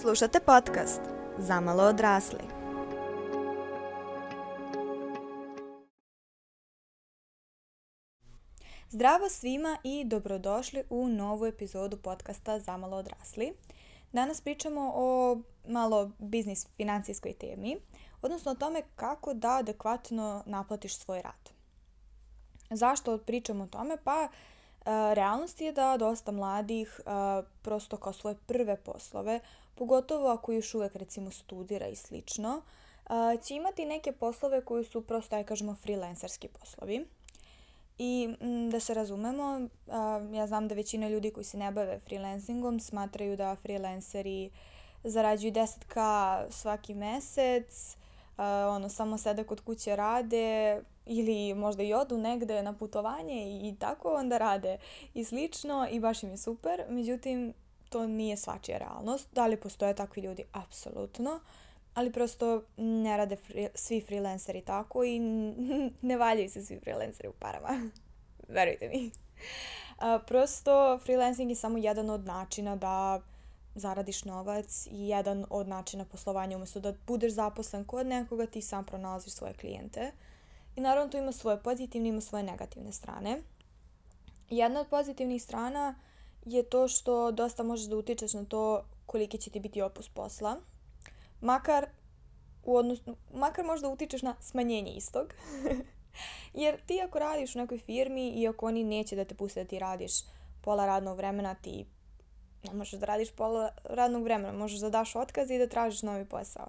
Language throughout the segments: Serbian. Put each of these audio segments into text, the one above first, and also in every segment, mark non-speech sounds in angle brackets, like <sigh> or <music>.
Slušate podcast Zamalo odrasli. Zdravo svima i dobrodošli u novu epizodu podcasta Zamalo odrasli. Danas pričamo o malo biznis financijskoj temi, odnosno o tome kako da adekvatno naplatiš svoj rad. Zašto pričamo o tome? Pa realnost je da dosta mladih prosto kao svoje prve poslove, pogotovo ako još uvek recimo studira i slično, će imati neke poslove koji su prosto, aj kažemo, freelancerski poslovi. I da se razumemo, ja znam da većina ljudi koji se ne bave freelancingom smatraju da freelanceri zarađuju 10k svaki mesec, ono, samo sede kod kuće rade, ili možda i odu negde na putovanje i tako onda rade i slično i baš im je super. Međutim, to nije svačija realnost. Da li postoje takvi ljudi? Apsolutno. Ali prosto ne rade free, svi freelanceri tako i <laughs> ne valjaju se svi freelanceri u parama. <laughs> Verujte mi. A, prosto freelancing je samo jedan od načina da zaradiš novac i jedan od načina poslovanja umesto da budeš zaposlen kod nekoga ti sam pronalaziš svoje klijente. I naravno to ima svoje pozitivne, ima svoje negativne strane. Jedna od pozitivnih strana je to što dosta možeš da utičeš na to koliki će ti biti opus posla. Makar u odnosu, makar možda utičeš na smanjenje istog. <laughs> Jer ti ako radiš u nekoj firmi i ako oni neće da te puste da ti radiš pola radnog vremena, ti ne možeš da radiš pola radnog vremena, možeš da daš otkaz i da tražiš novi posao.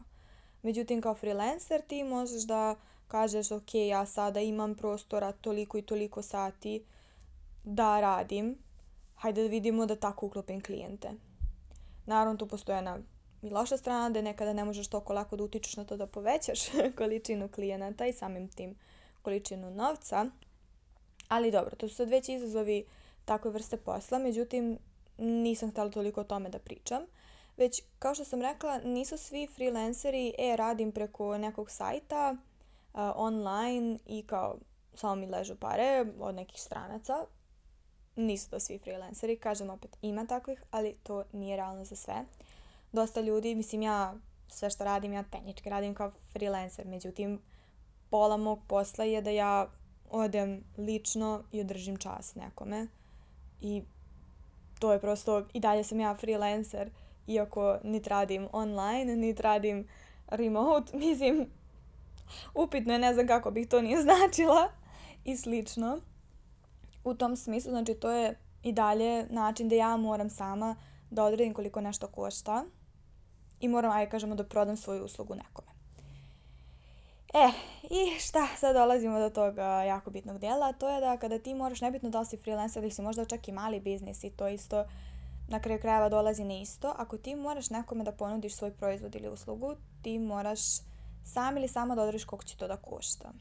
Međutim, kao freelancer ti možeš da kažeš ok, ja sada imam prostora toliko i toliko sati da radim, hajde da vidimo da tako uklopim klijente. Naravno, tu postoje jedna i loša strana da nekada ne možeš toliko lako da utičeš na to da povećaš <laughs> količinu klijenata i samim tim količinu novca. Ali dobro, to su sad već izazovi takve vrste posla, međutim nisam htjela toliko o tome da pričam. Već, kao što sam rekla, nisu svi freelanceri, e, radim preko nekog sajta, uh, online i kao samo mi ležu pare od nekih stranaca. Nisu to svi freelanceri, kažem opet ima takvih, ali to nije realno za sve. Dosta ljudi, mislim ja sve što radim, ja tehnički radim kao freelancer, međutim pola mog posla je da ja odem lično i održim čas nekome i to je prosto, i dalje sam ja freelancer, iako nit radim online, nit radim remote, mislim, upitno je, ne znam kako bih to nije značila i slično. U tom smislu, znači to je i dalje način da ja moram sama da odredim koliko nešto košta i moram, ajde kažemo, da prodam svoju uslugu nekome. E, i šta, sad dolazimo do toga jako bitnog dijela, to je da kada ti moraš, nebitno da li si freelancer ili si možda čak i mali biznis i to isto na kraju krajeva dolazi na isto, ako ti moraš nekome da ponudiš svoj proizvod ili uslugu, ti moraš sam ili sama da odrediš koliko će to da košta.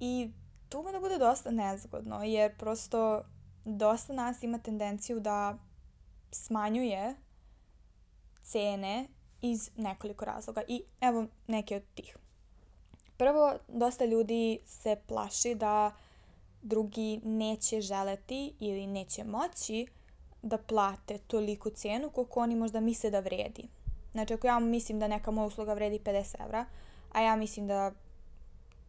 I tu da bude dosta nezgodno, jer prosto dosta nas ima tendenciju da smanjuje cene iz nekoliko razloga. I evo neke od tih. Prvo, dosta ljudi se plaši da drugi neće želeti ili neće moći da plate toliku cenu koliko oni možda misle da vredi. Znači, ako ja mislim da neka moja usluga vredi 50 evra, a ja mislim da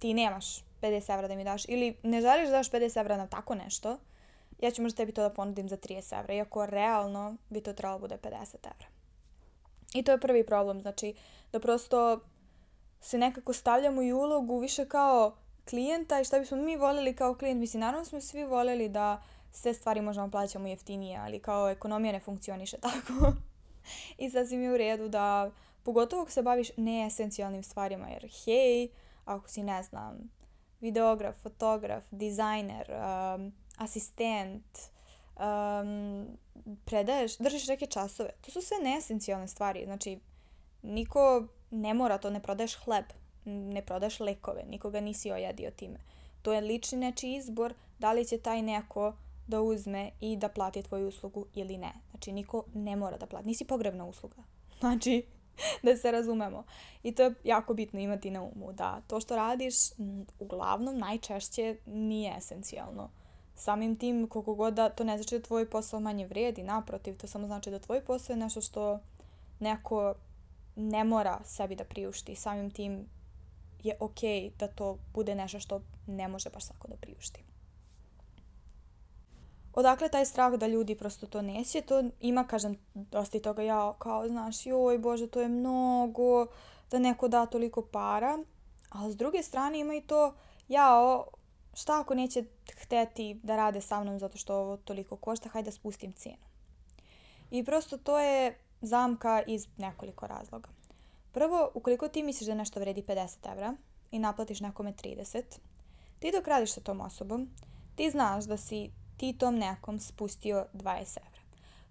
ti nemaš 50 evra da mi daš, ili ne želiš da daš 50 evra na tako nešto, ja ću možda tebi to da ponudim za 30 evra, iako realno bi to trebalo bude 50 evra. I to je prvi problem, znači da prosto se nekako stavljamo i ulogu više kao klijenta i šta bismo mi volili kao klijent. Mislim, naravno smo svi voleli da sve stvari možemo plaćamo jeftinije, ali kao ekonomija ne funkcioniše <laughs> tako. I sasvim je u redu da, pogotovo ako se baviš neesencijalnim stvarima, jer hej, ako si, ne znam, videograf, fotograf, dizajner, um, asistent, um, predaješ, držiš neke časove, to su sve neesencijalne stvari. Znači, niko ne mora to, ne prodaješ hleb, ne prodaješ lekove, nikoga nisi ojadio time. To je lični nečiji izbor da li će taj neko da uzme i da plati tvoju uslugu ili ne. Znači, niko ne mora da plati. Nisi pogrebna usluga. Znači, <laughs> da se razumemo. I to je jako bitno imati na umu, da to što radiš uglavnom najčešće nije esencijalno. Samim tim, koliko god da, to ne znači da tvoj posao manje vredi, naprotiv, to samo znači da tvoj posao je nešto što neko ne mora sebi da priušti. Samim tim je ok da to bude nešto što ne može baš svako da priušti. Odakle taj strah da ljudi prosto to neće, to ima, kažem, dosta i toga ja kao, znaš, joj bože, to je mnogo, da neko da toliko para, ali s druge strane ima i to, jao, šta ako neće hteti da rade sa mnom zato što ovo toliko košta, hajde da spustim cijenu. I prosto to je zamka iz nekoliko razloga. Prvo, ukoliko ti misliš da nešto vredi 50 evra i naplatiš nekome 30, ti dok radiš sa tom osobom, ti znaš da si ti tom nekom spustio 20 evra.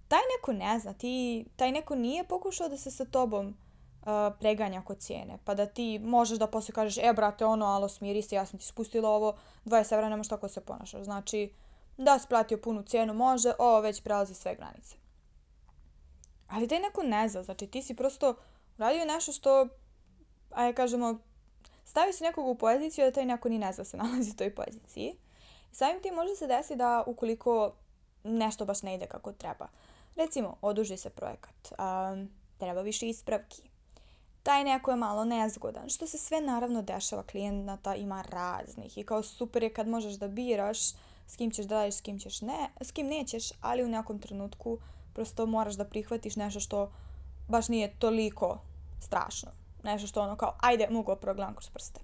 Taj neko ne zna, ti, taj neko nije pokušao da se sa tobom uh, preganja kod cijene, pa da ti možeš da posle kažeš, e brate, ono, alo, smiri se, ja sam ti spustila ovo, 20 evra, nemaš tako se ponašaš. Znači, da si platio punu cijenu, može, ovo već prelazi sve granice. Ali taj neko ne zna, znači ti si prosto uradio nešto što, ajde kažemo, stavi se nekog u poziciju da taj neko ni ne zna da se <laughs> nalazi u toj poziciji. Samim tim može se desiti da ukoliko nešto baš ne ide kako treba. Recimo, oduži se projekat, um, treba više ispravki, taj neko je malo nezgodan, što se sve naravno dešava, klijenata ima raznih i kao super je kad možeš da biraš s kim ćeš da radiš, s kim, ćeš ne, s kim nećeš, ali u nekom trenutku prosto moraš da prihvatiš nešto što baš nije toliko strašno. Nešto što ono kao, ajde, mogu progledam kroz prste.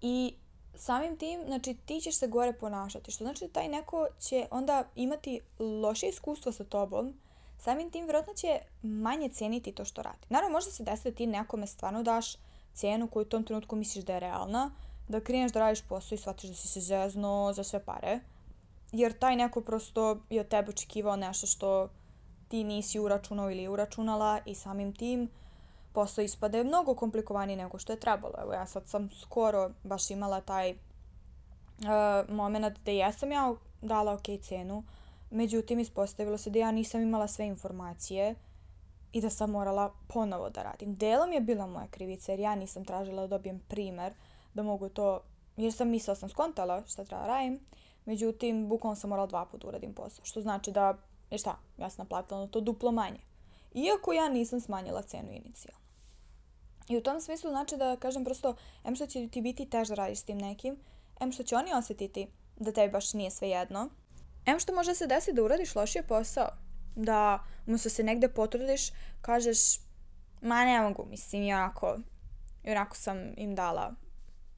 I samim tim, znači ti ćeš se gore ponašati, što znači da taj neko će onda imati loše iskustvo sa tobom, samim tim vjerojatno će manje cijeniti to što radi. Naravno, može se desiti da ti nekome stvarno daš cijenu koju u tom trenutku misliš da je realna, da kreneš da radiš posao i shvatiš da si se zezno za sve pare, jer taj neko prosto je od tebe očekivao nešto što ti nisi uračunao ili uračunala i samim tim posao ispade mnogo komplikovaniji nego što je trebalo. Evo ja sad sam skoro baš imala taj uh, moment da jesam ja dala ok cenu, međutim ispostavilo se da ja nisam imala sve informacije i da sam morala ponovo da radim. Delom je bila moja krivica jer ja nisam tražila da dobijem primer da mogu to, jer sam mislila sam skontala šta treba da radim, međutim bukvalno sam morala dva puta uradim posao, što znači da, je šta, ja sam naplatila na to duplo manje. Iako ja nisam smanjila cenu inicijalno. I u tom smislu znači da kažem prosto, em što će ti biti teže radiš s tim nekim, em što će oni osjetiti da tebi baš nije sve jedno, em što može se desiti da uradiš lošije posao, da umjesto se negde potrudiš, kažeš, ma ne mogu, mislim, jako, onako sam im dala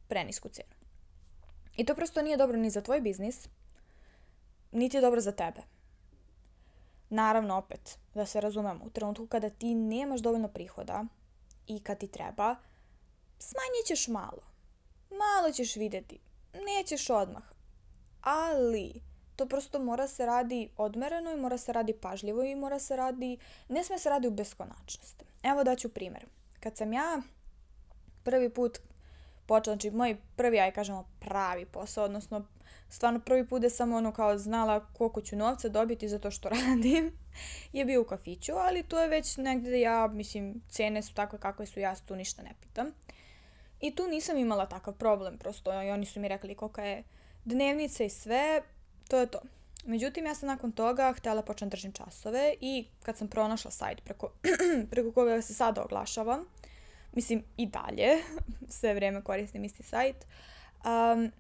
prenisku cijenu. I to prosto nije dobro ni za tvoj biznis, niti je dobro za tebe. Naravno, opet, da se razumemo, u trenutku kada ti nemaš dovoljno prihoda, i kad ti treba, smanjit ćeš malo. Malo ćeš vidjeti. Nećeš odmah. Ali, to prosto mora se radi odmereno i mora se radi pažljivo i mora se radi, ne sme se radi u beskonačnost. Evo daću primjer. Kad sam ja prvi put počela, znači moj prvi, aj kažemo, pravi posao, odnosno stvarno prvi put da sam ono kao znala koliko ću novca dobiti za to što <laughs> radim, je bio u kafiću, ali to je već negdje da ja, mislim, cene su takve kakve su, ja tu ništa ne pitam. I tu nisam imala takav problem, prosto i oni su mi rekli kolika je dnevnica i sve, to je to. Međutim, ja sam nakon toga htjela početi držim časove i kad sam pronašla sajt preko, <clears throat> preko koga se sada oglašavam, mislim i dalje, <laughs> sve vrijeme koristim isti sajt, um,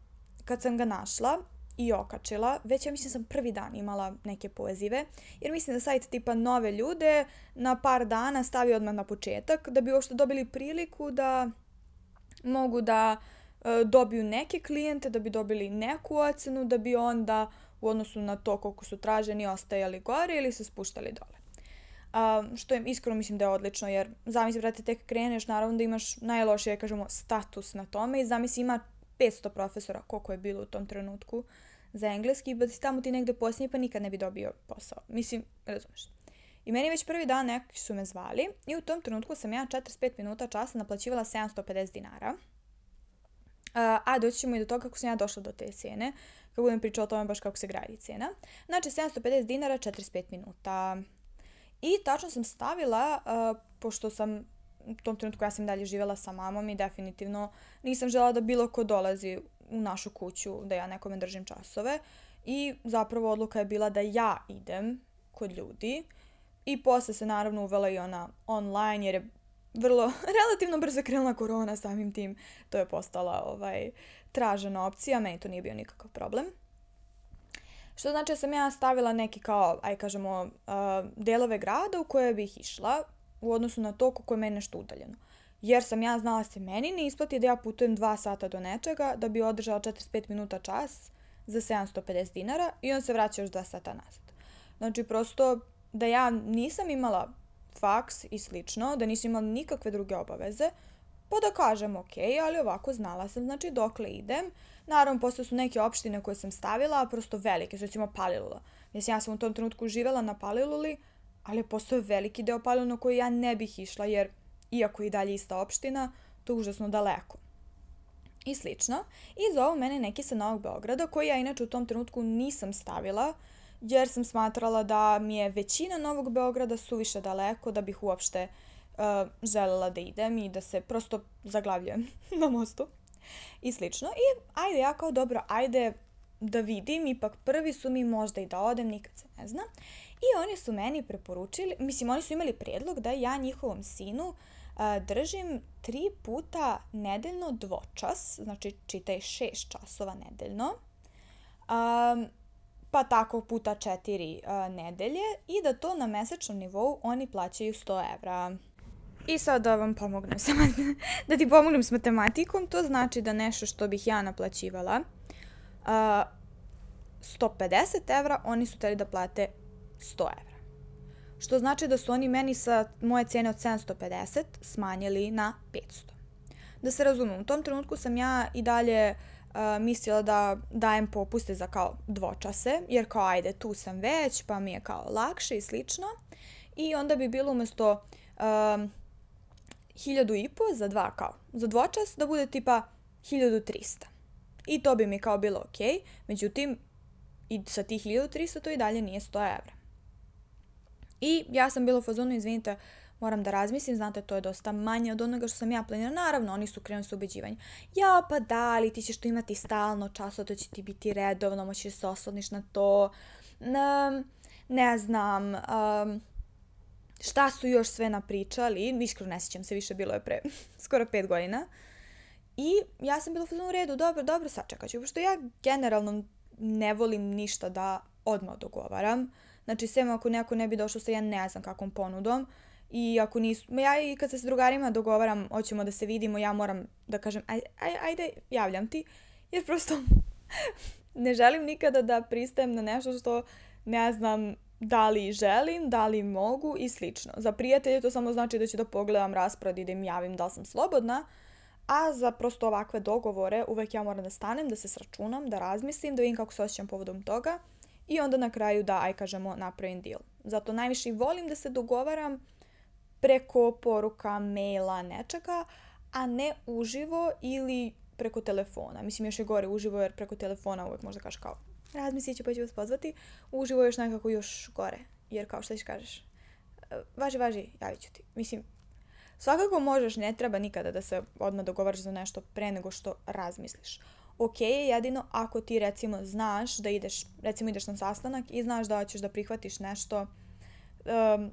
kad sam ga našla i okačila, već ja mislim sam prvi dan imala neke pozive, jer mislim da sajt tipa nove ljude na par dana stavi odmah na početak, da bi uopšte dobili priliku da mogu da e, dobiju neke klijente, da bi dobili neku ocenu, da bi onda u odnosu na to koliko su traženi ostajali gore ili se spuštali dole. Um, što je iskreno mislim da je odlično, jer zamisli, brate, tek kreneš, naravno da imaš najlošije, kažemo, status na tome i zamisli ima 500 profesora, koliko je bilo u tom trenutku za engleski, ba si tamo ti negde posljednji pa nikad ne bi dobio posao. Mislim, razumeš. I meni već prvi dan neki su me zvali i u tom trenutku sam ja 45 minuta časa naplaćivala 750 dinara. A doći ćemo i do toga kako sam ja došla do te cijene, kako budem pričala o tome baš kako se gradi cijena. Znači 750 dinara 45 minuta. I tačno sam stavila, uh, pošto sam u tom trenutku ja sam dalje živjela sa mamom i definitivno nisam žela da bilo ko dolazi u našu kuću da ja nekome držim časove i zapravo odluka je bila da ja idem kod ljudi I posle se naravno uvela i ona online jer je vrlo <laughs> relativno brzo krenula korona samim tim. To je postala ovaj, tražena opcija, meni to nije bio nikakav problem. Što znači da sam ja stavila neki kao, aj kažemo, uh, delove grada u koje bih išla u odnosu na to kako je meni nešto udaljeno. Jer sam ja znala se meni ne isplati da ja putujem 2 sata do nečega da bi održala 45 minuta čas za 750 dinara i on se vraća još 2 sata nazad. Znači prosto da ja nisam imala faks i slično, da nisam imala nikakve druge obaveze, pa da kažem ok, ali ovako znala sam znači dokle idem. Naravno, posle su neke opštine koje sam stavila, prosto velike, su recimo Palilula. Mislim, ja sam u tom trenutku živela na Paliluli, ali postoje veliki deo Palilula na koji ja ne bih išla, jer iako i dalje ista opština, to je užasno daleko. I slično. I zovu mene neki sa Novog Beograda, koji ja inače u tom trenutku nisam stavila, jer sam smatrala da mi je većina Novog Beograda suviše daleko da bih uopšte uh, želela da idem i da se prosto zaglavljujem <laughs> na mostu i slično. I ajde, ja kao dobro, ajde da vidim, ipak prvi su mi možda i da odem, nikad se ne zna. I oni su meni preporučili, mislim, oni su imali predlog da ja njihovom sinu a, držim tri puta nedeljno dvočas, znači čitaj šest časova nedeljno, a, pa tako puta četiri a, nedelje i da to na mesečnom nivou oni plaćaju 100 evra. I sad da vam pomognem sa, da ti pomognem s matematikom, to znači da nešto što bih ja naplaćivala uh, 150 evra, oni su teli da plate 100 evra. Što znači da su oni meni sa moje cene od 750 smanjili na 500. Da se razumem, u tom trenutku sam ja i dalje uh, mislila da dajem popuste za kao dvočase, jer kao ajde tu sam već, pa mi je kao lakše i slično. I onda bi bilo umesto um, hiljadu i po za dva kao, za dvočas da bude tipa 1300. I to bi mi kao bilo ok, međutim, i sa tih 1300 to i dalje nije 100 evra. I ja sam bila u fazonu, izvinite, moram da razmislim, znate, to je dosta manje od onoga što sam ja planirala. Naravno, oni su krenuli sa ubeđivanje. Ja, pa da, ali ti ćeš to imati stalno časo, to će ti biti redovno, moćeš se osloniš na to. Ne, ne znam, um, šta su još sve napričali, iskreno ne sjećam se, više bilo je pre <laughs> skoro pet godina. I ja sam bila u redu, dobro, dobro, sačekat ću, pošto ja generalno ne volim ništa da odmah dogovaram. Znači, sve ako neko ne bi došao sa ja ne znam kakvom ponudom, I ako nisu, ja i kad se s drugarima dogovaram, hoćemo da se vidimo, ja moram da kažem, aj, aj, ajde, javljam ti, jer prosto <laughs> ne želim nikada da pristajem na nešto što ne znam da li želim, da li mogu i slično. Za prijatelje to samo znači da ću da pogledam raspored i da im javim da li sam slobodna, a za prosto ovakve dogovore uvek ja moram da stanem, da se sračunam, da razmislim, da vidim kako se osjećam povodom toga i onda na kraju da, aj kažemo, napravim deal. Zato najviše volim da se dogovaram preko poruka, maila, nečega, a ne uživo ili preko telefona. Mislim, još je gore uživo jer preko telefona uvek možda kažeš kao razmislit ću pa ću vas pozvati. Uživo još nekako još gore. Jer kao šta ćeš kažeš? Važi, važi, javit ću ti. Mislim, svakako možeš, ne treba nikada da se odmah dogovaraš za nešto pre nego što razmisliš. Ok je jedino ako ti recimo znaš da ideš, recimo ideš na sastanak i znaš da hoćeš da prihvatiš nešto um,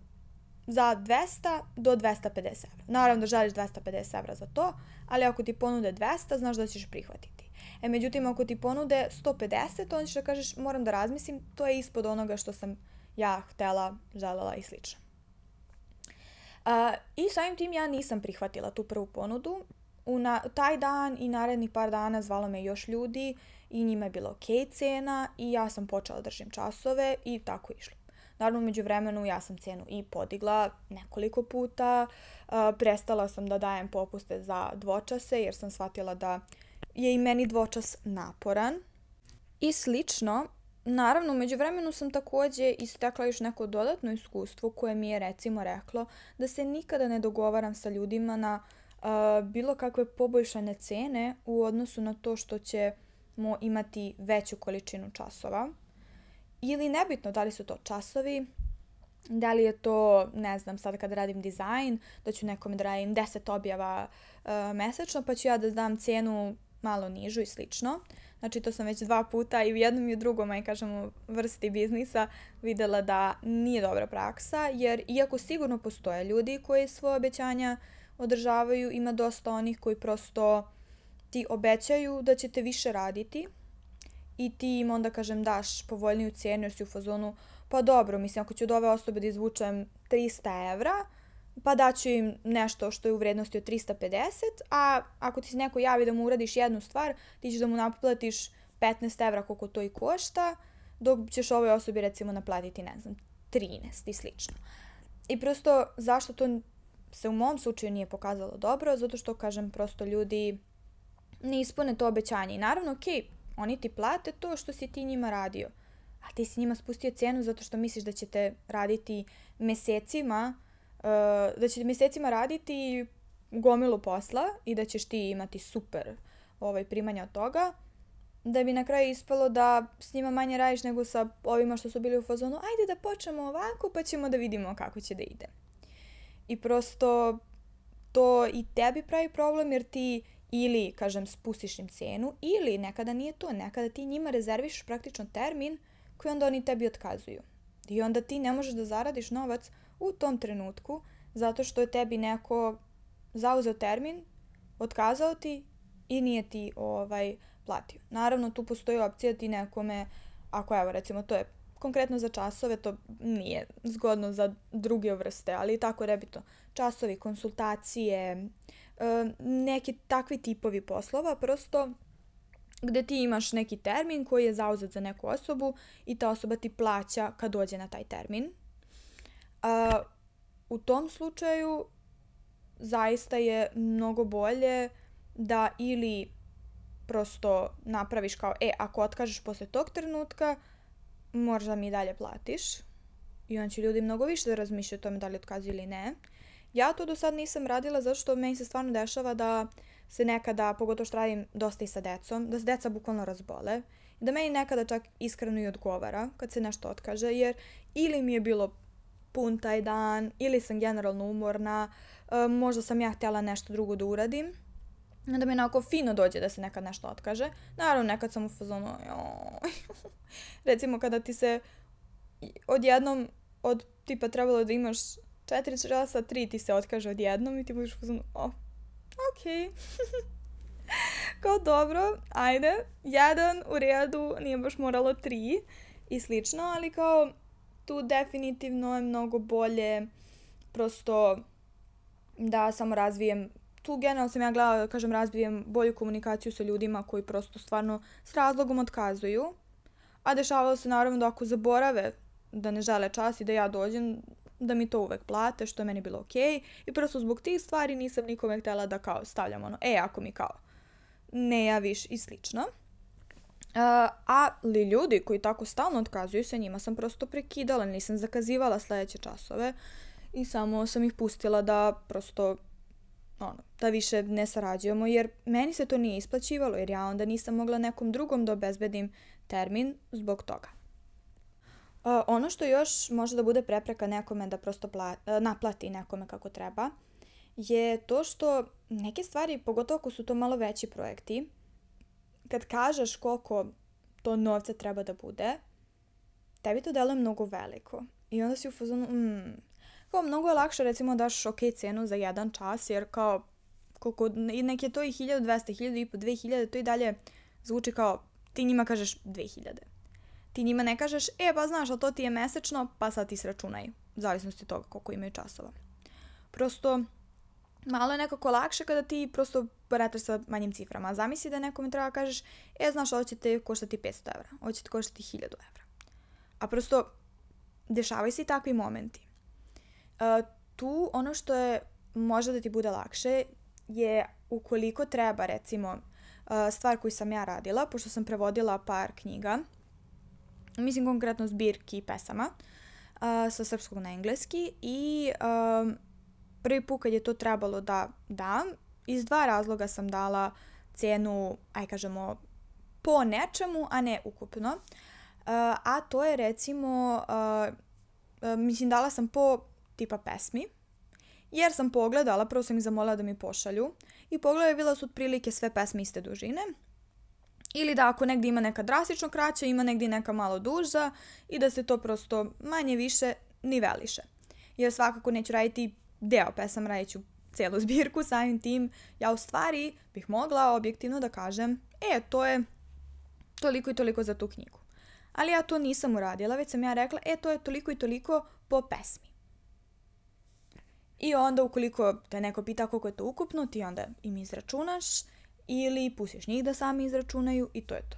za 200 do 250 evra. Naravno da želiš 250 evra za to, ali ako ti ponude 200, znaš da ćeš prihvatiti. E, međutim, ako ti ponude 150, onda ćeš da kažeš moram da razmislim, to je ispod onoga što sam ja htela, želela i slično. Uh, I samim tim ja nisam prihvatila tu prvu ponudu. U na, taj dan i narednih par dana zvalo me još ljudi i njima je bilo ok cena i ja sam počela da držim časove i tako išlo. Naravno, među vremenu ja sam cenu i podigla nekoliko puta. Uh, prestala sam da dajem popuste za dvočase jer sam shvatila da je i meni dvočas naporan. I slično, naravno, među vremenu sam takođe istekla još neko dodatno iskustvo koje mi je recimo reklo da se nikada ne dogovaram sa ljudima na bilo kakve poboljšane cene u odnosu na to što ćemo imati veću količinu časova. Ili nebitno da li su to časovi, da li je to, ne znam, sad kad radim dizajn, da ću nekome da radim 10 objava uh, mesečno, pa ću ja da dam cenu malo nižu i slično. Znači to sam već dva puta i u jednom i u drugom, aj kažemo, vrsti biznisa videla da nije dobra praksa, jer iako sigurno postoje ljudi koji svoje obećanja održavaju, ima dosta onih koji prosto ti obećaju da ćete više raditi i ti im onda, kažem, daš povoljniju cijenu jer si u fazonu, pa dobro, mislim, ako ću od ove osobe da izvučem 300 evra, pa daću im nešto što je u vrednosti od 350, a ako ti se neko javi da mu uradiš jednu stvar, ti ćeš da mu naplatiš 15 evra koliko to i košta, dok ćeš ovoj osobi recimo naplatiti, ne znam, 13 i slično. I prosto zašto to se u mom slučaju nije pokazalo dobro, zato što, kažem, prosto ljudi ne ispune to obećanje. I naravno, ok, oni ti plate to što si ti njima radio, a ti si njima spustio cenu zato što misliš da ćete raditi mesecima, uh, da ćete mesecima raditi gomilu posla i da ćeš ti imati super ovaj, primanja od toga, da bi na kraju ispalo da s njima manje radiš nego sa ovima što su bili u fazonu ajde da počnemo ovako pa ćemo da vidimo kako će da ide. I prosto to i tebi pravi problem jer ti ili, kažem, spustiš im cenu ili nekada nije to, nekada ti njima rezerviš praktično termin koji onda oni tebi otkazuju. I onda ti ne možeš da zaradiš novac u tom trenutku zato što je tebi neko zauzeo termin, otkazao ti i nije ti ovaj, platio. Naravno, tu postoji opcija da ti nekome, ako evo recimo to je konkretno za časove, to nije zgodno za druge vrste, ali tako rebito. Časovi, konsultacije, neki takvi tipovi poslova, prosto gde ti imaš neki termin koji je zauzet za neku osobu i ta osoba ti plaća kad dođe na taj termin. A, u tom slučaju zaista je mnogo bolje da ili prosto napraviš kao, e, ako otkažeš posle tog trenutka, moraš da mi dalje platiš. I on će ljudi mnogo više da razmišljaju o tome da li otkazuju ili ne. Ja to do sad nisam radila zato što meni se stvarno dešava da se nekada, pogotovo što radim dosta i sa decom, da se deca bukvalno razbole. Da meni nekada čak iskreno i odgovara kad se nešto otkaže, jer ili mi je bilo pun taj dan, ili sam generalno umorna, e, možda sam ja htjela nešto drugo da uradim. Da mi onako fino dođe da se nekad nešto otkaže. Naravno, nekad sam u fazonu, <laughs> recimo kada ti se odjednom od tipa trebalo da imaš četiri časa, tri ti se otkaže odjednom i ti budeš uzmano, o, ok. <laughs> Kao dobro, ajde, jedan u redu, nije baš moralo tri i slično, ali kao tu definitivno je mnogo bolje prosto da samo razvijem tu generalno sam ja gledala da kažem razvijem bolju komunikaciju sa ljudima koji prosto stvarno s razlogom otkazuju. A dešavalo se naravno da ako zaborave da ne žele čas i da ja dođem, da mi to uvek plate, što je meni bilo okej. Okay. I prosto zbog tih stvari nisam nikome htjela da kao stavljam ono, e, ako mi kao ne javiš i slično. Uh, ali ljudi koji tako stalno otkazuju se, njima sam prosto prekidala, nisam zakazivala sledeće časove i samo sam ih pustila da prosto ono, da više ne sarađujemo, jer meni se to nije isplaćivalo, jer ja onda nisam mogla nekom drugom da obezbedim termin zbog toga. Uh, ono što još može da bude prepreka nekome da prosto pla, uh, naplati nekome kako treba, je to što neke stvari, pogotovo ako su to malo veći projekti, kad kažeš koliko to novca treba da bude, tebi to deluje mnogo veliko. I onda si u fazonu, mm, kao mnogo je lakše recimo daš ok cenu za jedan čas, jer kao koliko, nek je to i 1200, 1000 i po 2000, to i dalje zvuči kao ti njima kažeš 2000. Ti njima ne kažeš, e pa znaš, ali to ti je mesečno, pa sad ti sračunaj, u zavisnosti od toga koliko imaju časova. Prosto, malo je nekako lakše kada ti prosto barataš sa manjim ciframa. Zamisli da nekome treba kažeš, e znaš, ovo će te koštati 500 evra, ovo će te koštati 1000 evra. A prosto, dešavaju se i takvi momenti. Tu ono što je možda da ti bude lakše je ukoliko treba recimo stvar koju sam ja radila, pošto sam prevodila par knjiga, mislim konkretno zbirki pesama sa srpskog na engleski i prvi put kad je to trebalo da dam, iz dva razloga sam dala cenu, aj kažemo, po nečemu, a ne ukupno. A to je recimo, mislim dala sam po tipa pesmi, jer sam pogledala, prvo sam ih zamolila da mi pošalju, i pogledala su otprilike sve pesme iste dužine, Ili da ako negdje ima neka drastično kraća, ima negdje neka malo duža i da se to prosto manje više niveliše. Jer svakako neću raditi deo pesama, radit ću cijelu <laughs> zbirku, samim tim ja u stvari bih mogla objektivno da kažem e, to je toliko i toliko za tu knjigu. Ali ja to nisam uradila, već sam ja rekla e, to je toliko i toliko po pesmi. I onda ukoliko te neko pita koliko je to ukupno, ti onda im izračunaš ili pustiš njih da sami izračunaju i to je to.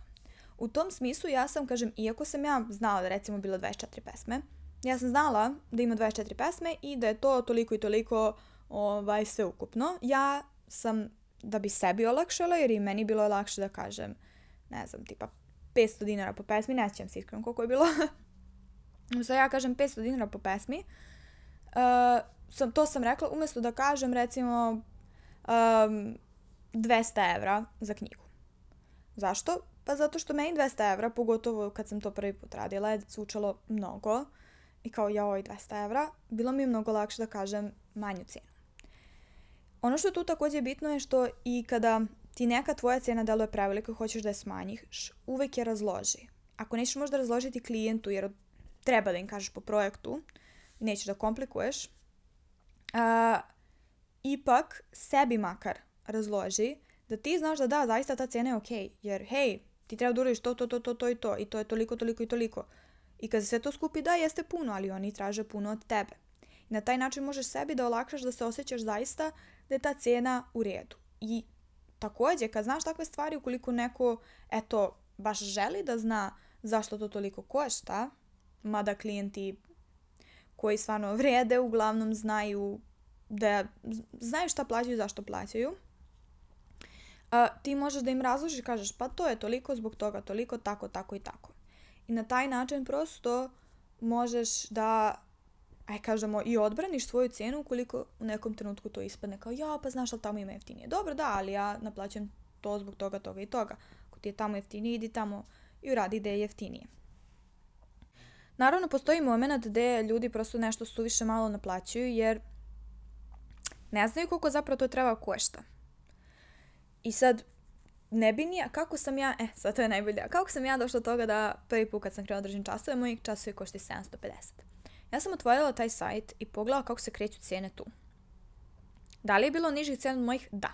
U tom smislu ja sam, kažem, iako sam ja znala da recimo bilo 24 pesme, ja sam znala da ima 24 pesme i da je to toliko i toliko ovaj, sve ukupno. Ja sam, da bi sebi olakšala, jer i meni bilo lakše da kažem, ne znam, tipa 500 dinara po pesmi, ne sjećam se iskreno koliko je bilo. <laughs> Sad ja kažem 500 dinara po pesmi, uh, sam, to sam rekla, umjesto da kažem recimo um, 200 evra za knjigu. Zašto? Pa zato što meni 200 evra, pogotovo kad sam to prvi put radila, je zvučalo mnogo. I kao, joj, 200 evra, bilo mi je mnogo lakše da kažem manju cijenu. Ono što tu također bitno je što i kada ti neka tvoja cijena deluje prevelika i hoćeš da je smanjiš, uvek je razloži. Ako nećeš možda razložiti klijentu jer treba da im kažeš po projektu nećeš da komplikuješ, a, ipak sebi makar razloži da ti znaš da da, zaista ta cijena je ok. Jer, hej, ti treba da uradiš to, to, to, to, to i to. I to je toliko, toliko i toliko. I kad se sve to skupi, da, jeste puno, ali oni traže puno od tebe. I na taj način možeš sebi da olakšaš da se osjećaš zaista da je ta cijena u redu. I također, kad znaš takve stvari, ukoliko neko, eto, baš želi da zna zašto to toliko košta, mada klijenti koji stvarno vrede uglavnom znaju da znaju šta plaćaju zašto plaćaju. A, ti možeš da im razložiš kažeš pa to je toliko zbog toga, toliko, tako, tako i tako. I na taj način prosto možeš da aj kažemo i odbraniš svoju cijenu ukoliko u nekom trenutku to ispadne kao ja pa znaš li tamo ima jeftinije. Dobro da, ali ja naplaćujem to zbog toga, toga i toga. Ako ti je tamo jeftinije, idi tamo i uradi gde je jeftinije. Naravno, postoji moment gde ljudi prosto nešto suviše malo naplaćuju jer ne znaju koliko zapravo to treba košta. I sad, ne bi nija, kako sam ja, e, sad to je najbolje, kako sam ja došla do toga da prvi put kad sam krenula držim časove, moji časovi košti 750. Ja sam otvorila taj sajt i pogledala kako se kreću cijene tu. Da li je bilo nižih cena od mojih? Da.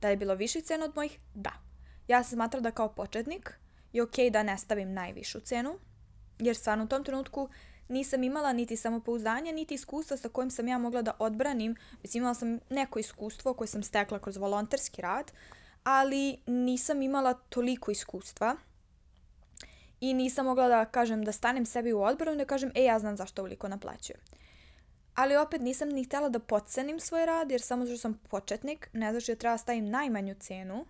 Da li je bilo viših cena od mojih? Da. Ja sam smatrala da kao početnik je ok da ne stavim najvišu cenu, jer stvarno u tom trenutku nisam imala niti samopouzdanja, niti iskustva sa kojim sam ja mogla da odbranim. Mislim, imala sam neko iskustvo koje sam stekla kroz volonterski rad, ali nisam imala toliko iskustva i nisam mogla da kažem da stanem sebi u odbranu i da kažem e ja znam zašto ovoliko naplaćujem. Ali opet nisam ni htjela da podcenim svoj rad jer samo što sam početnik, ne znači da treba stavim najmanju cenu.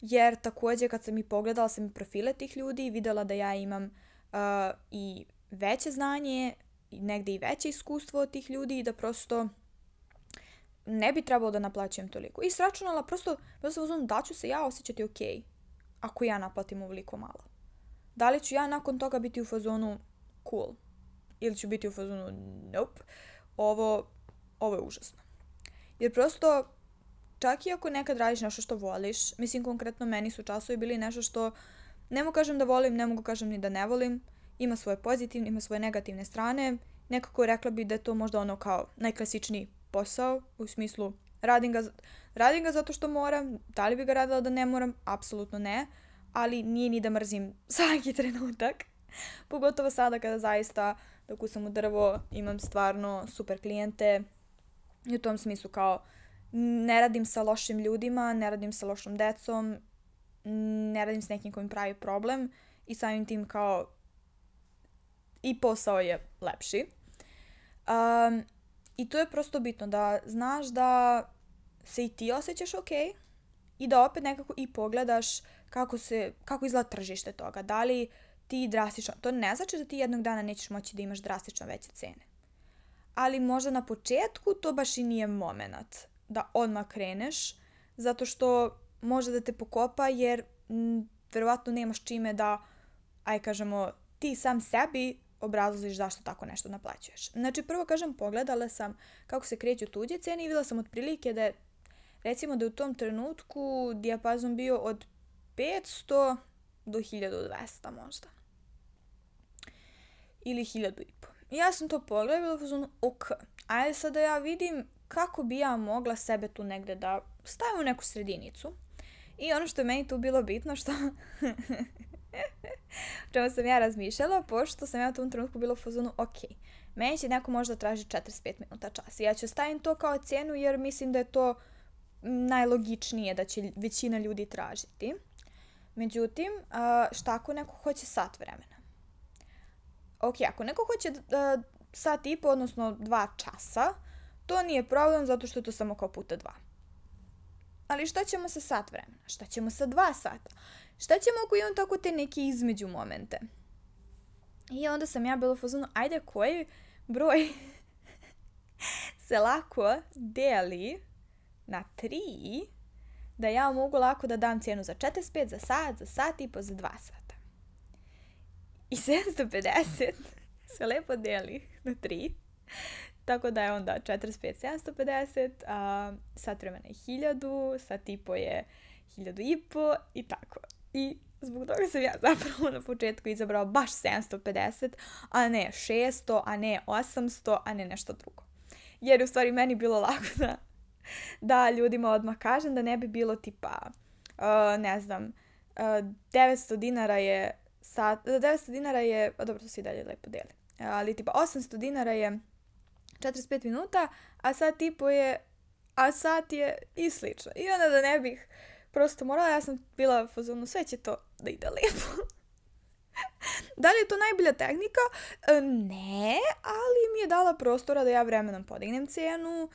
Jer također kad sam i pogledala sam i profile tih ljudi i videla da ja imam uh, i veće znanje, negdje i veće iskustvo od tih ljudi i da prosto ne bi trebalo da naplaćujem toliko. I sračunala prosto, prosto uzmano da ću se ja osjećati ok ako ja naplatim ovoliko malo. Da li ću ja nakon toga biti u fazonu cool ili ću biti u fazonu nope, ovo, ovo je užasno. Jer prosto, čak i ako nekad radiš nešto što voliš, mislim konkretno meni su časovi bili nešto što ne mogu kažem da volim, ne mogu kažem ni da ne volim, ima svoje pozitivne, ima svoje negativne strane. Nekako rekla bi da je to možda ono kao najklasičniji posao, u smislu radim ga, radim ga zato što moram, da li bi ga radila da ne moram, apsolutno ne, ali nije ni da mrzim <laughs> svaki trenutak. Pogotovo sada kada zaista dok sam u drvo imam stvarno super klijente i u tom smislu kao ne radim sa lošim ljudima, ne radim sa lošom decom, ne radim s nekim koji mi pravi problem i samim tim kao i posao je lepši. Um, I to je prosto bitno da znaš da se i ti osjećaš ok i da opet nekako i pogledaš kako, se, kako izgleda tržište toga. Da li ti drastično, to ne znači da ti jednog dana nećeš moći da imaš drastično veće cene. Ali možda na početku to baš i nije moment da odmah kreneš, zato što može da te pokopa jer m, verovatno nemaš čime da, aj kažemo, ti sam sebi obrazložiš zašto tako nešto naplaćuješ. Znači, prvo kažem, pogledala sam kako se kreću tuđe cene i videla sam otprilike da je, recimo da je u tom trenutku dijapazon bio od 1500 do 1200 možda. Ili 1000 i po. Ja sam to pogledala i bila ok, ajde sad da ja vidim kako bi ja mogla sebe tu negde da stavim u neku sredinicu. I ono što je meni tu bilo bitno, što <laughs> čemu sam ja razmišljala, pošto sam ja u tom trenutku bila u fazonu, ok, meni će neko možda traži 45 minuta čas. Ja ću stavim to kao cijenu jer mislim da je to najlogičnije da će većina ljudi tražiti. Međutim, šta ako neko hoće sat vremena? Ok, ako neko hoće sat i po, odnosno dva časa, to nije problem zato što je to samo kao puta dva. Ali šta ćemo sa sat vremena? Šta ćemo sa dva sata? Šta ćemo ako imam tako te neke između momente? I onda sam ja bila u fazonu, ajde koji broj <laughs> se lako deli na tri, da ja mogu lako da dam cijenu za 45, za sat, za sat i po, za dva sata. I 750 <laughs> se lepo deli na tri. Tako da je onda 45, 750, a sat vremena je 1000, sat i po je 1000 i po i tako. I zbog toga sam ja zapravo na početku izabrao baš 750, a ne 600, a ne 800, a ne nešto drugo. Jer u stvari meni bilo lako da, da ljudima odmah kažem da ne bi bilo tipa, uh, ne znam, uh, 900 dinara je sat, 900 dinara je, a dobro to se i dalje lepo deli, ali tipa 800 dinara je 45 minuta, a sat i po je, a sat je i slično. I onda da ne bih prosto morala, ja sam bila u fazonu, sve će to da ide lijepo. <laughs> da li je to najbolja tehnika? E, ne, ali mi je dala prostora da ja vremenom podignem cijenu,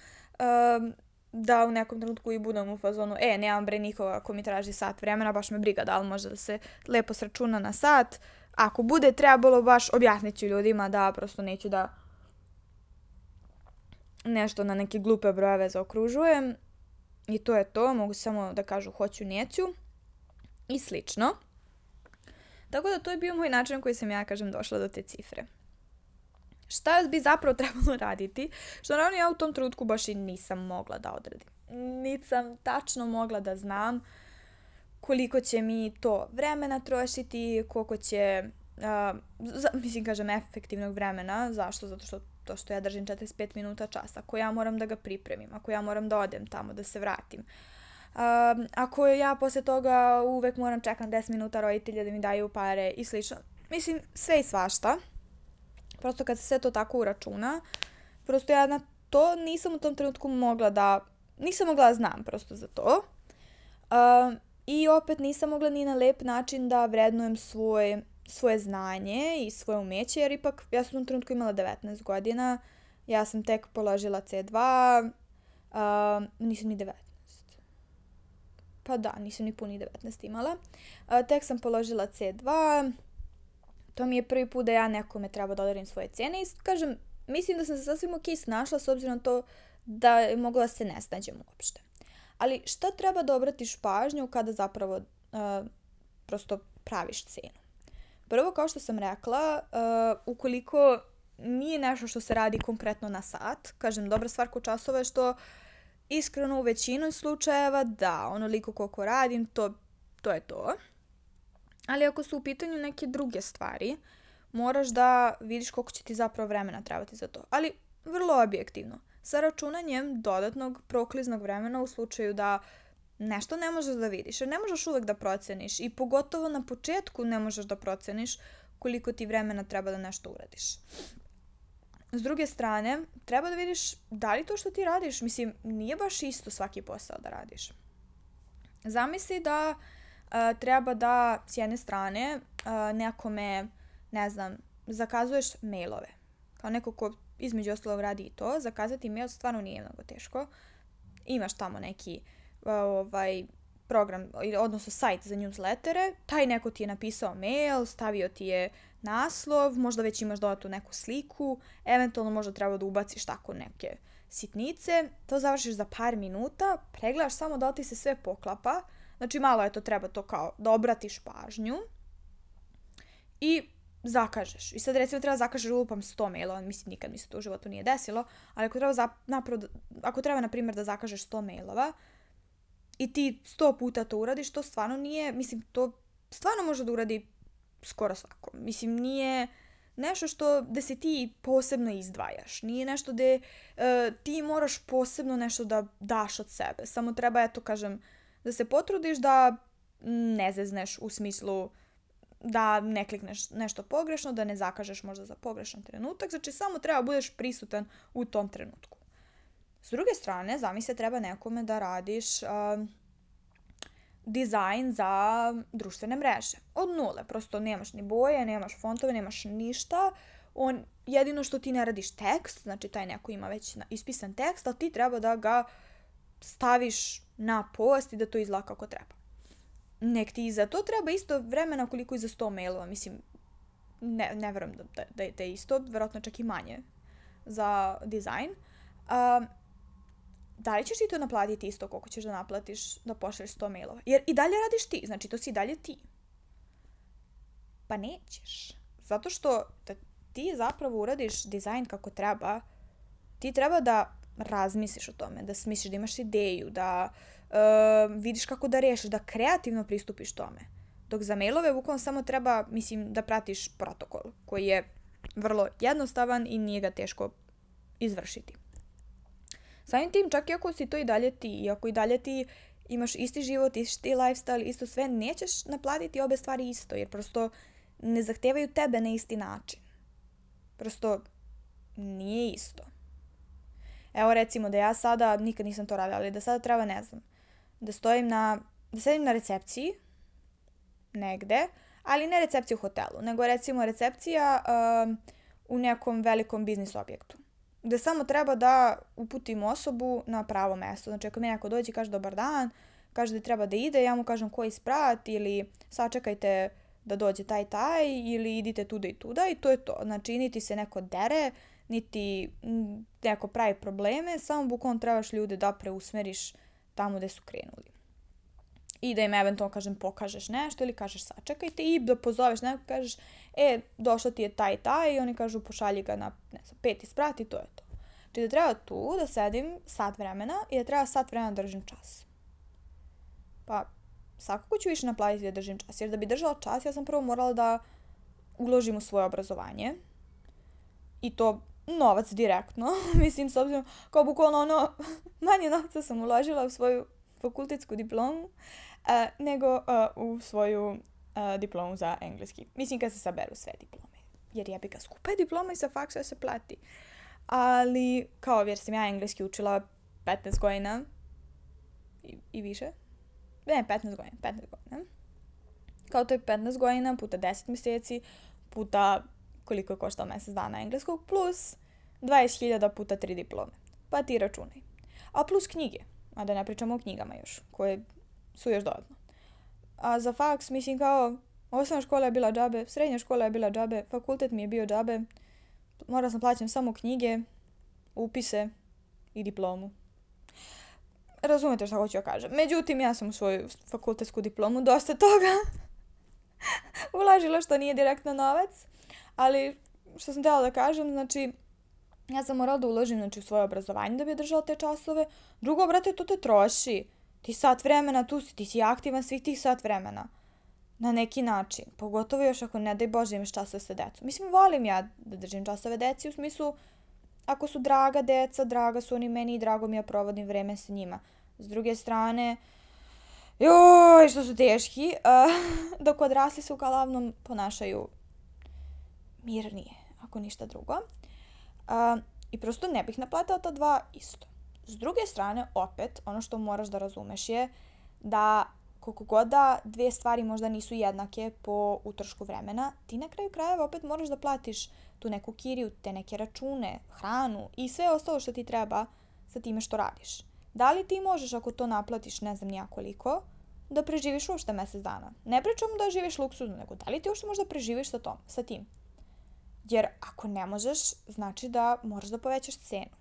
da u nekom trenutku i budem u fazonu, e, nemam bre nikoga ko mi traži sat vremena, baš me briga da li može da se lepo sračuna na sat. Ako bude trebalo baš objasnit ću ljudima da prosto neću da nešto na neke glupe brojeve zaokružujem i to je to, mogu samo da kažu hoću, neću i slično. Tako da to je bio moj način koji sam ja, kažem, došla do te cifre. Šta bi zapravo <laughs> trebalo raditi? Što naravno ja u tom trenutku baš i nisam mogla da odradim. Nisam tačno mogla da znam koliko će mi to vremena trošiti, koliko će, uh, za, mislim kažem, efektivnog vremena. Zašto? Zato što to što ja držim 45 minuta časa, ako ja moram da ga pripremim, ako ja moram da odem tamo, da se vratim. Um, ako ja posle toga uvek moram čekam 10 minuta roditelja da mi daju pare i slično. Mislim, sve i svašta. Prosto kad se sve to tako uračuna, prosto ja na to nisam u tom trenutku mogla da, nisam mogla da znam prosto za to. Um, I opet nisam mogla ni na lep način da vrednujem svoj svoje znanje i svoje umeće, jer ipak ja sam u trenutku imala 19 godina, ja sam tek položila C2, uh, nisam ni 19. Pa da, nisam ni puni 19 imala. Uh, tek sam položila C2, to mi je prvi put da ja nekome treba da odarim svoje cene i kažem, mislim da sam se sasvim ok snašla s obzirom na to da je mogla da se ne snađem uopšte. Ali šta treba da obratiš pažnju kada zapravo uh, prosto praviš cenu? Prvo, kao što sam rekla, uh, ukoliko nije nešto što se radi konkretno na sat, kažem, dobra stvar kod časova je što iskreno u većinu slučajeva da, onoliko koliko radim, to, to je to. Ali ako su u pitanju neke druge stvari, moraš da vidiš koliko će ti zapravo vremena trebati za to. Ali vrlo objektivno. Sa računanjem dodatnog prokliznog vremena u slučaju da nešto ne možeš da vidiš, jer ne možeš uvek da proceniš i pogotovo na početku ne možeš da proceniš koliko ti vremena treba da nešto uradiš. S druge strane, treba da vidiš da li to što ti radiš, mislim, nije baš isto svaki posao da radiš. Zamisli da uh, treba da s jedne strane uh, nekome, ne znam, zakazuješ mailove. Kao neko ko između ostalog radi i to, zakazati mail stvarno nije mnogo teško. Imaš tamo neki uh, ovaj, program, odnosno sajt za newslettere, taj neko ti je napisao mail, stavio ti je naslov, možda već imaš dodatu neku sliku, eventualno možda treba da ubaciš tako neke sitnice, to završiš za par minuta, pregledaš samo da ti se sve poklapa, znači malo je to treba to kao da obratiš pažnju i zakažeš. I sad recimo treba zakažeš lupam 100 mailova, mislim nikad mi se to u životu nije desilo, ali ako treba, za, napravo, ako treba na primjer da zakažeš 100 mailova, i ti sto puta to uradiš, to stvarno nije, mislim, to stvarno može da uradi skoro svako. Mislim, nije nešto što da se ti posebno izdvajaš. Nije nešto da uh, ti moraš posebno nešto da daš od sebe. Samo treba, eto, kažem, da se potrudiš da ne zezneš u smislu da ne klikneš nešto pogrešno, da ne zakažeš možda za pogrešan trenutak. Znači, samo treba budeš prisutan u tom trenutku. S druge strane, zamisle treba nekome da radiš uh, dizajn za društvene mreže. Od nule, prosto nemaš ni boje, nemaš fontove, nemaš ništa. On, jedino što ti ne radiš tekst, znači taj neko ima već ispisan tekst, ali ti treba da ga staviš na post i da to izgleda kako treba. Nek ti za to treba isto vremena koliko i za 100 mailova. Mislim, ne, ne verujem da, da, da, da je isto, verovatno čak i manje za dizajn. Um, da li ćeš ti to naplatiti isto koliko ćeš da naplatiš da pošalješ 100 mailova? Jer i dalje radiš ti, znači to si i dalje ti. Pa nećeš. Zato što da ti zapravo uradiš dizajn kako treba, ti treba da razmisliš o tome, da smisliš, da imaš ideju, da uh, vidiš kako da rešiš, da kreativno pristupiš tome. Dok za mailove bukvalno samo treba, mislim, da pratiš protokol koji je vrlo jednostavan i nije ga teško izvršiti. Samim tim, čak i ako si to i dalje ti, i ako i dalje ti imaš isti život, isti lifestyle, isto sve, nećeš naplatiti obe stvari isto, jer prosto ne zahtevaju tebe na isti način. Prosto nije isto. Evo recimo da ja sada, nikad nisam to radila, ali da sada treba, ne znam, da stojim na, da sedim na recepciji negde, ali ne recepciju u hotelu, nego recimo recepcija uh, u nekom velikom biznis objektu gde samo treba da uputim osobu na pravo mesto. Znači, ako mi neko dođe i kaže dobar dan, kaže da treba da ide, ja mu kažem koji sprat ili sačekajte da dođe taj taj ili idite tuda i tuda i to je to. Znači, niti se neko dere, niti neko pravi probleme, samo bukvalno trebaš ljude da preusmeriš tamo gde su krenuli. I da im eventualno, kažem, pokažeš nešto ili kažeš sačekajte i da pozoveš neko, kažeš, e, došao ti je taj taj i oni kažu pošalji ga na, ne znam, peti sprat i to je to. Znači da treba tu da sedim sat vremena i da treba sat vremena da držim čas. Pa, svakako ću više naplatiti da držim čas, jer da bi držala čas, ja sam prvo morala da uložim u svoje obrazovanje. I to novac direktno. <laughs> Mislim, s obzirom, kao bukvalno ono, <laughs> manje novca sam uložila u svoju fakultetsku diplomu uh, nego uh, u svoju uh, diplomu za engleski. Mislim, kad se saberu sve diplome. Jer ja bi ga skupe diplome sa faksa se plati. Ali, kao, jer sam ja engleski učila 15 godina i, i više. Ne, 15 godina, 15 godina. Kao to je 15 godina puta 10 meseci puta koliko je koštao mesec dana engleskog plus 20.000 puta 3 diplome. Pa ti računaj. A plus knjige. A da ne pričamo o knjigama još, koje su još dodatno. A za faks, mislim kao, osnovna škola je bila džabe, srednja škola je bila džabe, fakultet mi je bio džabe, morala sam plaćam samo knjige, upise i diplomu. Razumete šta hoću ja kažem. Međutim, ja sam u svoju fakultetsku diplomu dosta toga <laughs> ulažila što nije direktno novac, ali što sam htjela da kažem, znači, ja sam morala da uložim znači, u svoje obrazovanje da bi držala te časove. Drugo, brate, to te troši. Ti sat vremena tu si, ti si aktivan svih tih sat vremena. Na neki način. Pogotovo još ako ne daj Bože imaš časove sa decom. Mislim, volim ja da držim časove deci u smislu ako su draga deca, draga su oni meni i drago mi ja provodim vreme sa njima. S druge strane, joj, što su teški, uh, <laughs> dok odrasli se uglavnom ponašaju mirnije, ako ništa drugo. Uh, I prosto ne bih naplatila ta dva isto. S druge strane, opet, ono što moraš da razumeš je da koliko god da dve stvari možda nisu jednake po utrošku vremena, ti na kraju krajeva opet moraš da platiš tu neku kiriju, te neke račune, hranu i sve ostalo što ti treba sa time što radiš. Da li ti možeš, ako to naplatiš, ne znam nijakoliko, da preživiš uopšte mesec dana? Ne pričam da živiš luksuzno, nego da li ti uopšte možda preživiš sa, tom, sa tim? Jer ako ne možeš, znači da moraš da povećaš cenu.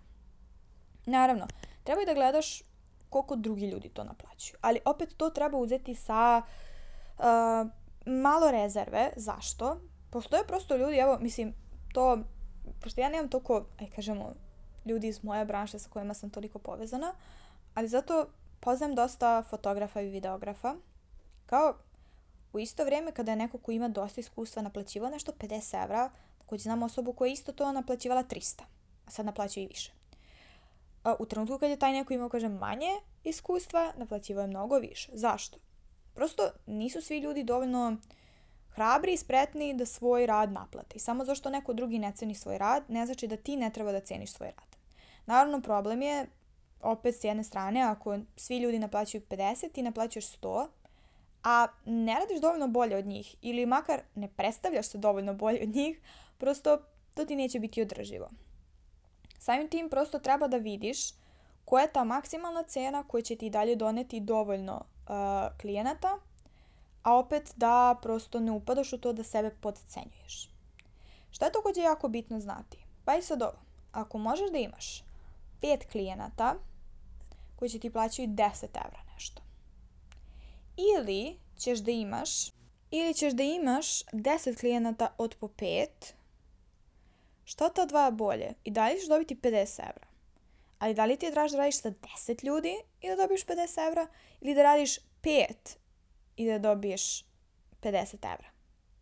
Naravno, treba i da gledaš koliko drugi ljudi to naplaćuju. Ali opet to treba uzeti sa uh, malo rezerve. Zašto? Postoje prosto ljudi, evo, mislim, to, pošto ja nemam toliko, aj kažemo, ljudi iz moje branše sa kojima sam toliko povezana, ali zato poznajem dosta fotografa i videografa. Kao u isto vrijeme kada je neko ko ima dosta iskustva naplaćivao nešto 50 evra, takođe znam osobu koja je isto to naplaćivala 300, a sad naplaćuje i više. A, u trenutku kad je taj neko imao, kažem, manje iskustva, naplaćivao je mnogo više. Zašto? Prosto nisu svi ljudi dovoljno hrabri i spretni da svoj rad naplate. I samo zašto neko drugi ne ceni svoj rad, ne znači da ti ne treba da ceniš svoj rad. Naravno, problem je, opet s jedne strane, ako svi ljudi naplaćuju 50, ti naplaćuješ 100, a ne radiš dovoljno bolje od njih ili makar ne predstavljaš se dovoljno bolje od njih, prosto to ti neće biti održivo. Samim tim prosto treba da vidiš koja je ta maksimalna cena koja će ti dalje doneti dovoljno uh, klijenata, a opet da prosto ne upadaš u to da sebe podcenjuješ. Šta je takođe jako bitno znati? Pa i sad ovo, ako možeš da imaš pet klijenata koji će ti plaćaju 10 evra nešto, ili ćeš da imaš ili ćeš da imaš 10 klijenata od po 5, šta ta dva bolje? I dalje ćeš dobiti 50 evra. Ali da li ti je draž da radiš sa 10 ljudi i da dobiješ 50 evra ili da radiš 5 i da dobiješ 50 evra?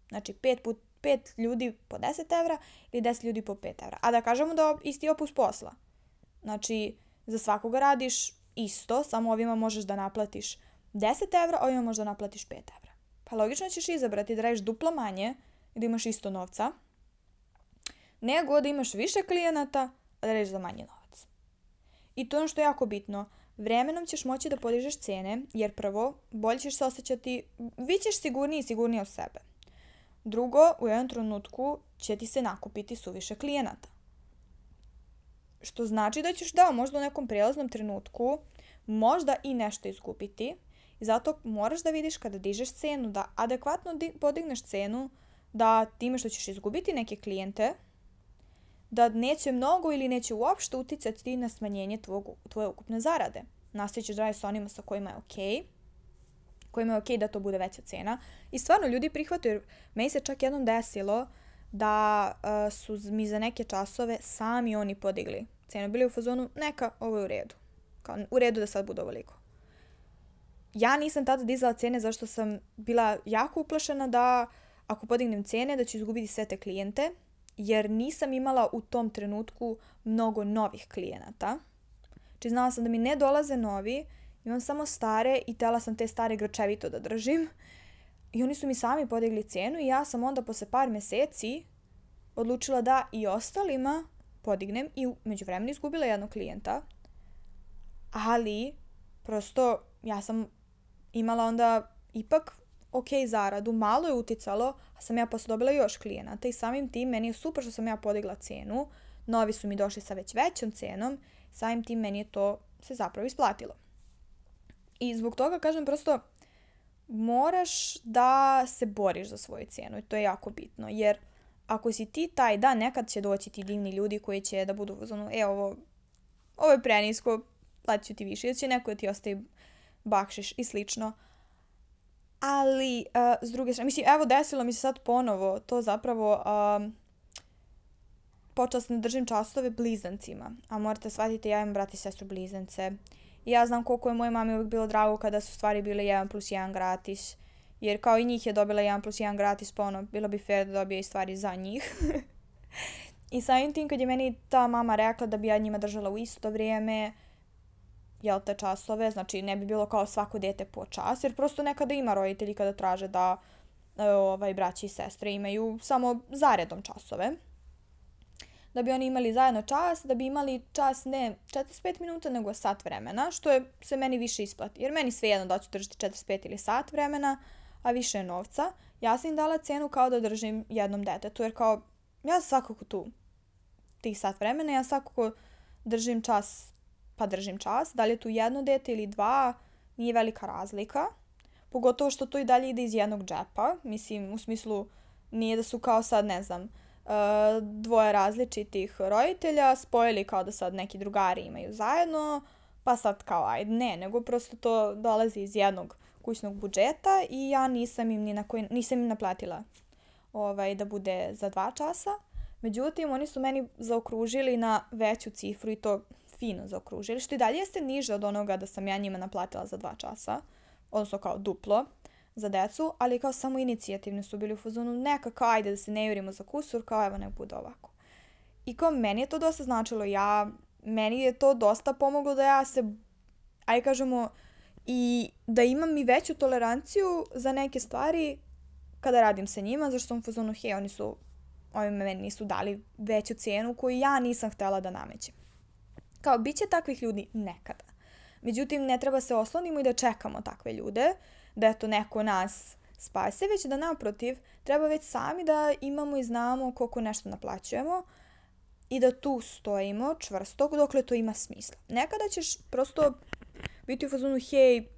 Znači 5, put, 5 ljudi po 10 evra ili 10 ljudi po 5 evra. A da kažemo da isti opus posla. Znači za svakoga radiš isto, samo ovima možeš da naplatiš 10 evra, ovima možeš da naplatiš 5 evra. Pa logično ćeš izabrati da radiš duplo manje i da imaš isto novca, nego da imaš više klijenata, a da radiš za manje novac. I to je ono što je jako bitno. Vremenom ćeš moći da podižeš cene, jer prvo, bolje ćeš se osjećati, vi ćeš sigurniji i sigurniji od sebe. Drugo, u jednom trenutku će ti se nakupiti suviše klijenata. Što znači da ćeš da možda u nekom prijelaznom trenutku možda i nešto izgubiti, I zato moraš da vidiš kada dižeš cenu, da adekvatno podigneš cenu, da time što ćeš izgubiti neke klijente, da neće mnogo ili neće uopšte uticati na smanjenje tvog, tvoje ukupne zarade. Nastavićeš da sa onima sa kojima je okej, okay, kojima je okej okay da to bude veća cena. I stvarno ljudi prihvataju, meni se čak jednom desilo da uh, su mi za neke časove sami oni podigli cenu. Bili u fazonu, neka, ovo je u redu. Kao, u redu da sad bude ovoliko ja nisam tada dizala cene zašto sam bila jako uplašena da ako podignem cene da ću izgubiti sve te klijente, jer nisam imala u tom trenutku mnogo novih klijenata. Či znači, znala sam da mi ne dolaze novi, imam samo stare i tela sam te stare grčevito da držim. I oni su mi sami podigli cenu i ja sam onda posle par meseci odlučila da i ostalima podignem i među vremenu izgubila jednog klijenta. Ali, prosto, ja sam imala onda ipak ok zaradu, malo je uticalo, a sam ja posle dobila još klijenata i samim tim meni je super što sam ja podigla cenu, novi su mi došli sa već većom cenom, samim tim meni je to se zapravo isplatilo. I zbog toga kažem prosto moraš da se boriš za svoju cijenu i to je jako bitno, jer ako si ti taj, da, nekad će doći ti divni ljudi koji će da budu u e, ovo, ovo je prenisko, platit ti više, ili će neko da ti ostaje bakšiš i slično. Ali, uh, s druge strane, mislim, evo desilo mi se sad ponovo to zapravo, um, počela sam da držim časove blizancima, a morate shvatiti, ja imam brat i sestru blizance. I ja znam koliko je moje mami uvijek bilo drago kada su stvari bile 1 plus 1 gratis. Jer kao i njih je dobila 1 plus 1 gratis, pa ono, bilo bi fair da dobije i stvari za njih. <laughs> I samim tim kad je meni ta mama rekla da bi ja njima držala u isto vrijeme, jel te časove, znači ne bi bilo kao svako dete po čas, jer prosto nekada ima roditelji kada traže da e, ovaj, braći i sestre imaju samo zaredom časove. Da bi oni imali zajedno čas, da bi imali čas ne 45 minuta, nego sat vremena, što je se meni više isplati. Jer meni sve jedno da ću držati 45 ili sat vremena, a više je novca. Ja sam im dala cenu kao da držim jednom detetu, jer kao ja svakako tu tih sat vremena, ja svakako držim čas pa držim čas. Da li je tu jedno dete ili dva, nije velika razlika. Pogotovo što to i dalje ide iz jednog džepa. Mislim, u smislu, nije da su kao sad, ne znam, uh, dvoje različitih roditelja spojili kao da sad neki drugari imaju zajedno, pa sad kao ajde, ne, nego prosto to dolazi iz jednog kućnog budžeta i ja nisam im ni na koji, nisam im naplatila ovaj, da bude za dva časa. Međutim, oni su meni zaokružili na veću cifru i to fino zaokružili, što i dalje jeste niže od onoga da sam ja njima naplatila za dva časa, odnosno kao duplo za decu, ali kao samo inicijativni su bili u fazonu neka kao ajde da se ne jurimo za kusur, kao evo ne bude ovako. I kao meni je to dosta značilo, ja, meni je to dosta pomoglo da ja se, aj kažemo, i da imam i veću toleranciju za neke stvari kada radim sa njima, zašto sam u fazonu, hej, oni su, oni meni nisu dali veću cijenu koju ja nisam htela da namećem. Kao, bit će takvih ljudi nekada. Međutim, ne treba se oslonimo i da čekamo takve ljude, da eto neko nas spase, već da naprotiv, treba već sami da imamo i znamo koliko nešto naplaćujemo i da tu stojimo čvrsto dokle to ima smisla. Nekada ćeš prosto biti u fazonu, hej,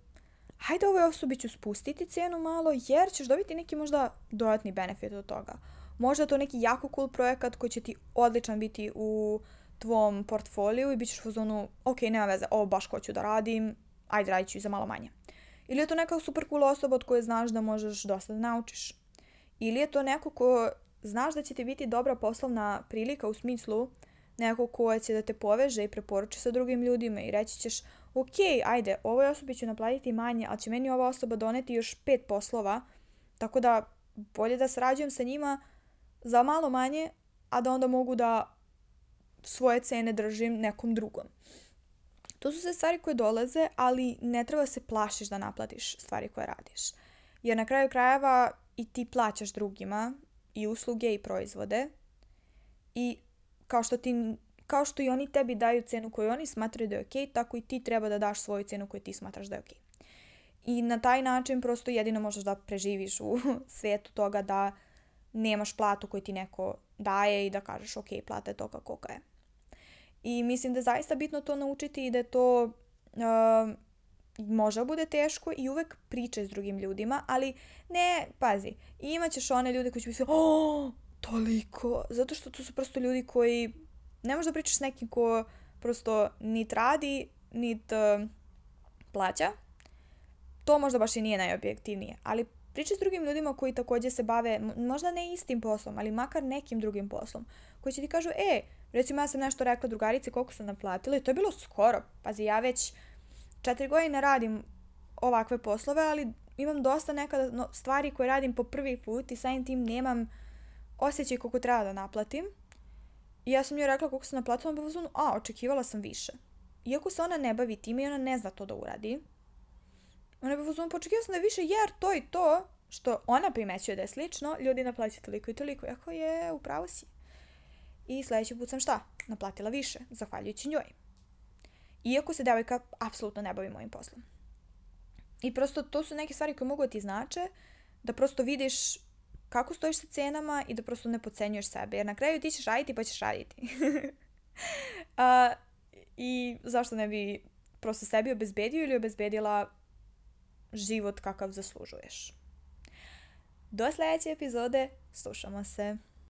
hajde ovoj osobi ću spustiti cijenu malo jer ćeš dobiti neki možda dodatni benefit od toga. Možda to neki jako cool projekat koji će ti odličan biti u tvom portfoliju i bit ćeš u fazonu, ok, nema veze, ovo baš hoću da radim, ajde radit ću i za malo manje. Ili je to neka super cool osoba od koje znaš da možeš dosta da naučiš. Ili je to neko ko znaš da će ti biti dobra poslovna prilika u smislu neko ko će da te poveže i preporuči sa drugim ljudima i reći ćeš ok, ajde, ovoj osobi ću naplatiti manje, ali će meni ova osoba doneti još pet poslova, tako da bolje da sarađujem sa njima za malo manje, a da onda mogu da svoje cene držim nekom drugom. To su sve stvari koje dolaze, ali ne treba se plašiš da naplatiš stvari koje radiš. Jer na kraju krajeva i ti plaćaš drugima i usluge i proizvode i kao što ti kao što i oni tebi daju cenu koju oni smatraju da je ok, tako i ti treba da daš svoju cenu koju ti smatraš da je ok. I na taj način prosto jedino možeš da preživiš u <laughs> svijetu toga da nemaš platu koju ti neko daje i da kažeš ok, plata je toga koga je. I mislim da je zaista bitno to naučiti i da to uh, može bude teško i uvek pričaj s drugim ljudima, ali ne, pazi, imaćeš one ljude koji će biti oh, toliko, zato što to su prosto ljudi koji ne možeš da pričaš s nekim ko prosto nit radi, nit uh, plaća. To možda baš i nije najobjektivnije, ali pričaj s drugim ljudima koji takođe se bave, možda ne istim poslom, ali makar nekim drugim poslom, koji će ti kažu, e, recimo ja sam nešto rekla drugarici koliko naplatila i to je bilo skoro. Pazi, ja već četiri godine radim ovakve poslove, ali imam dosta nekada stvari koje radim po prvi put i samim tim nemam osjećaj koliko treba da naplatim. I ja sam joj rekla koliko sam naplatila, ona bi a, očekivala sam više. Iako se ona ne bavi time i ona ne zna to da uradi, ona bi uzmano, pa očekivala sam da je više jer to i to što ona primećuje da je slično, ljudi naplaćaju toliko i toliko. Jako je, upravo si. I sledeći put sam šta? Naplatila više, zahvaljujući njoj. Iako se devojka apsolutno ne bavi mojim poslom. I prosto to su neke stvari koje mogu da ti znače, da prosto vidiš kako stojiš sa cenama i da prosto ne pocenjuješ sebe. Jer na kraju ti ćeš raditi pa ćeš raditi. <laughs> uh, I zašto ne bi prosto sebi obezbedio ili obezbedila život kakav zaslužuješ. Do sledeće epizode, slušamo se.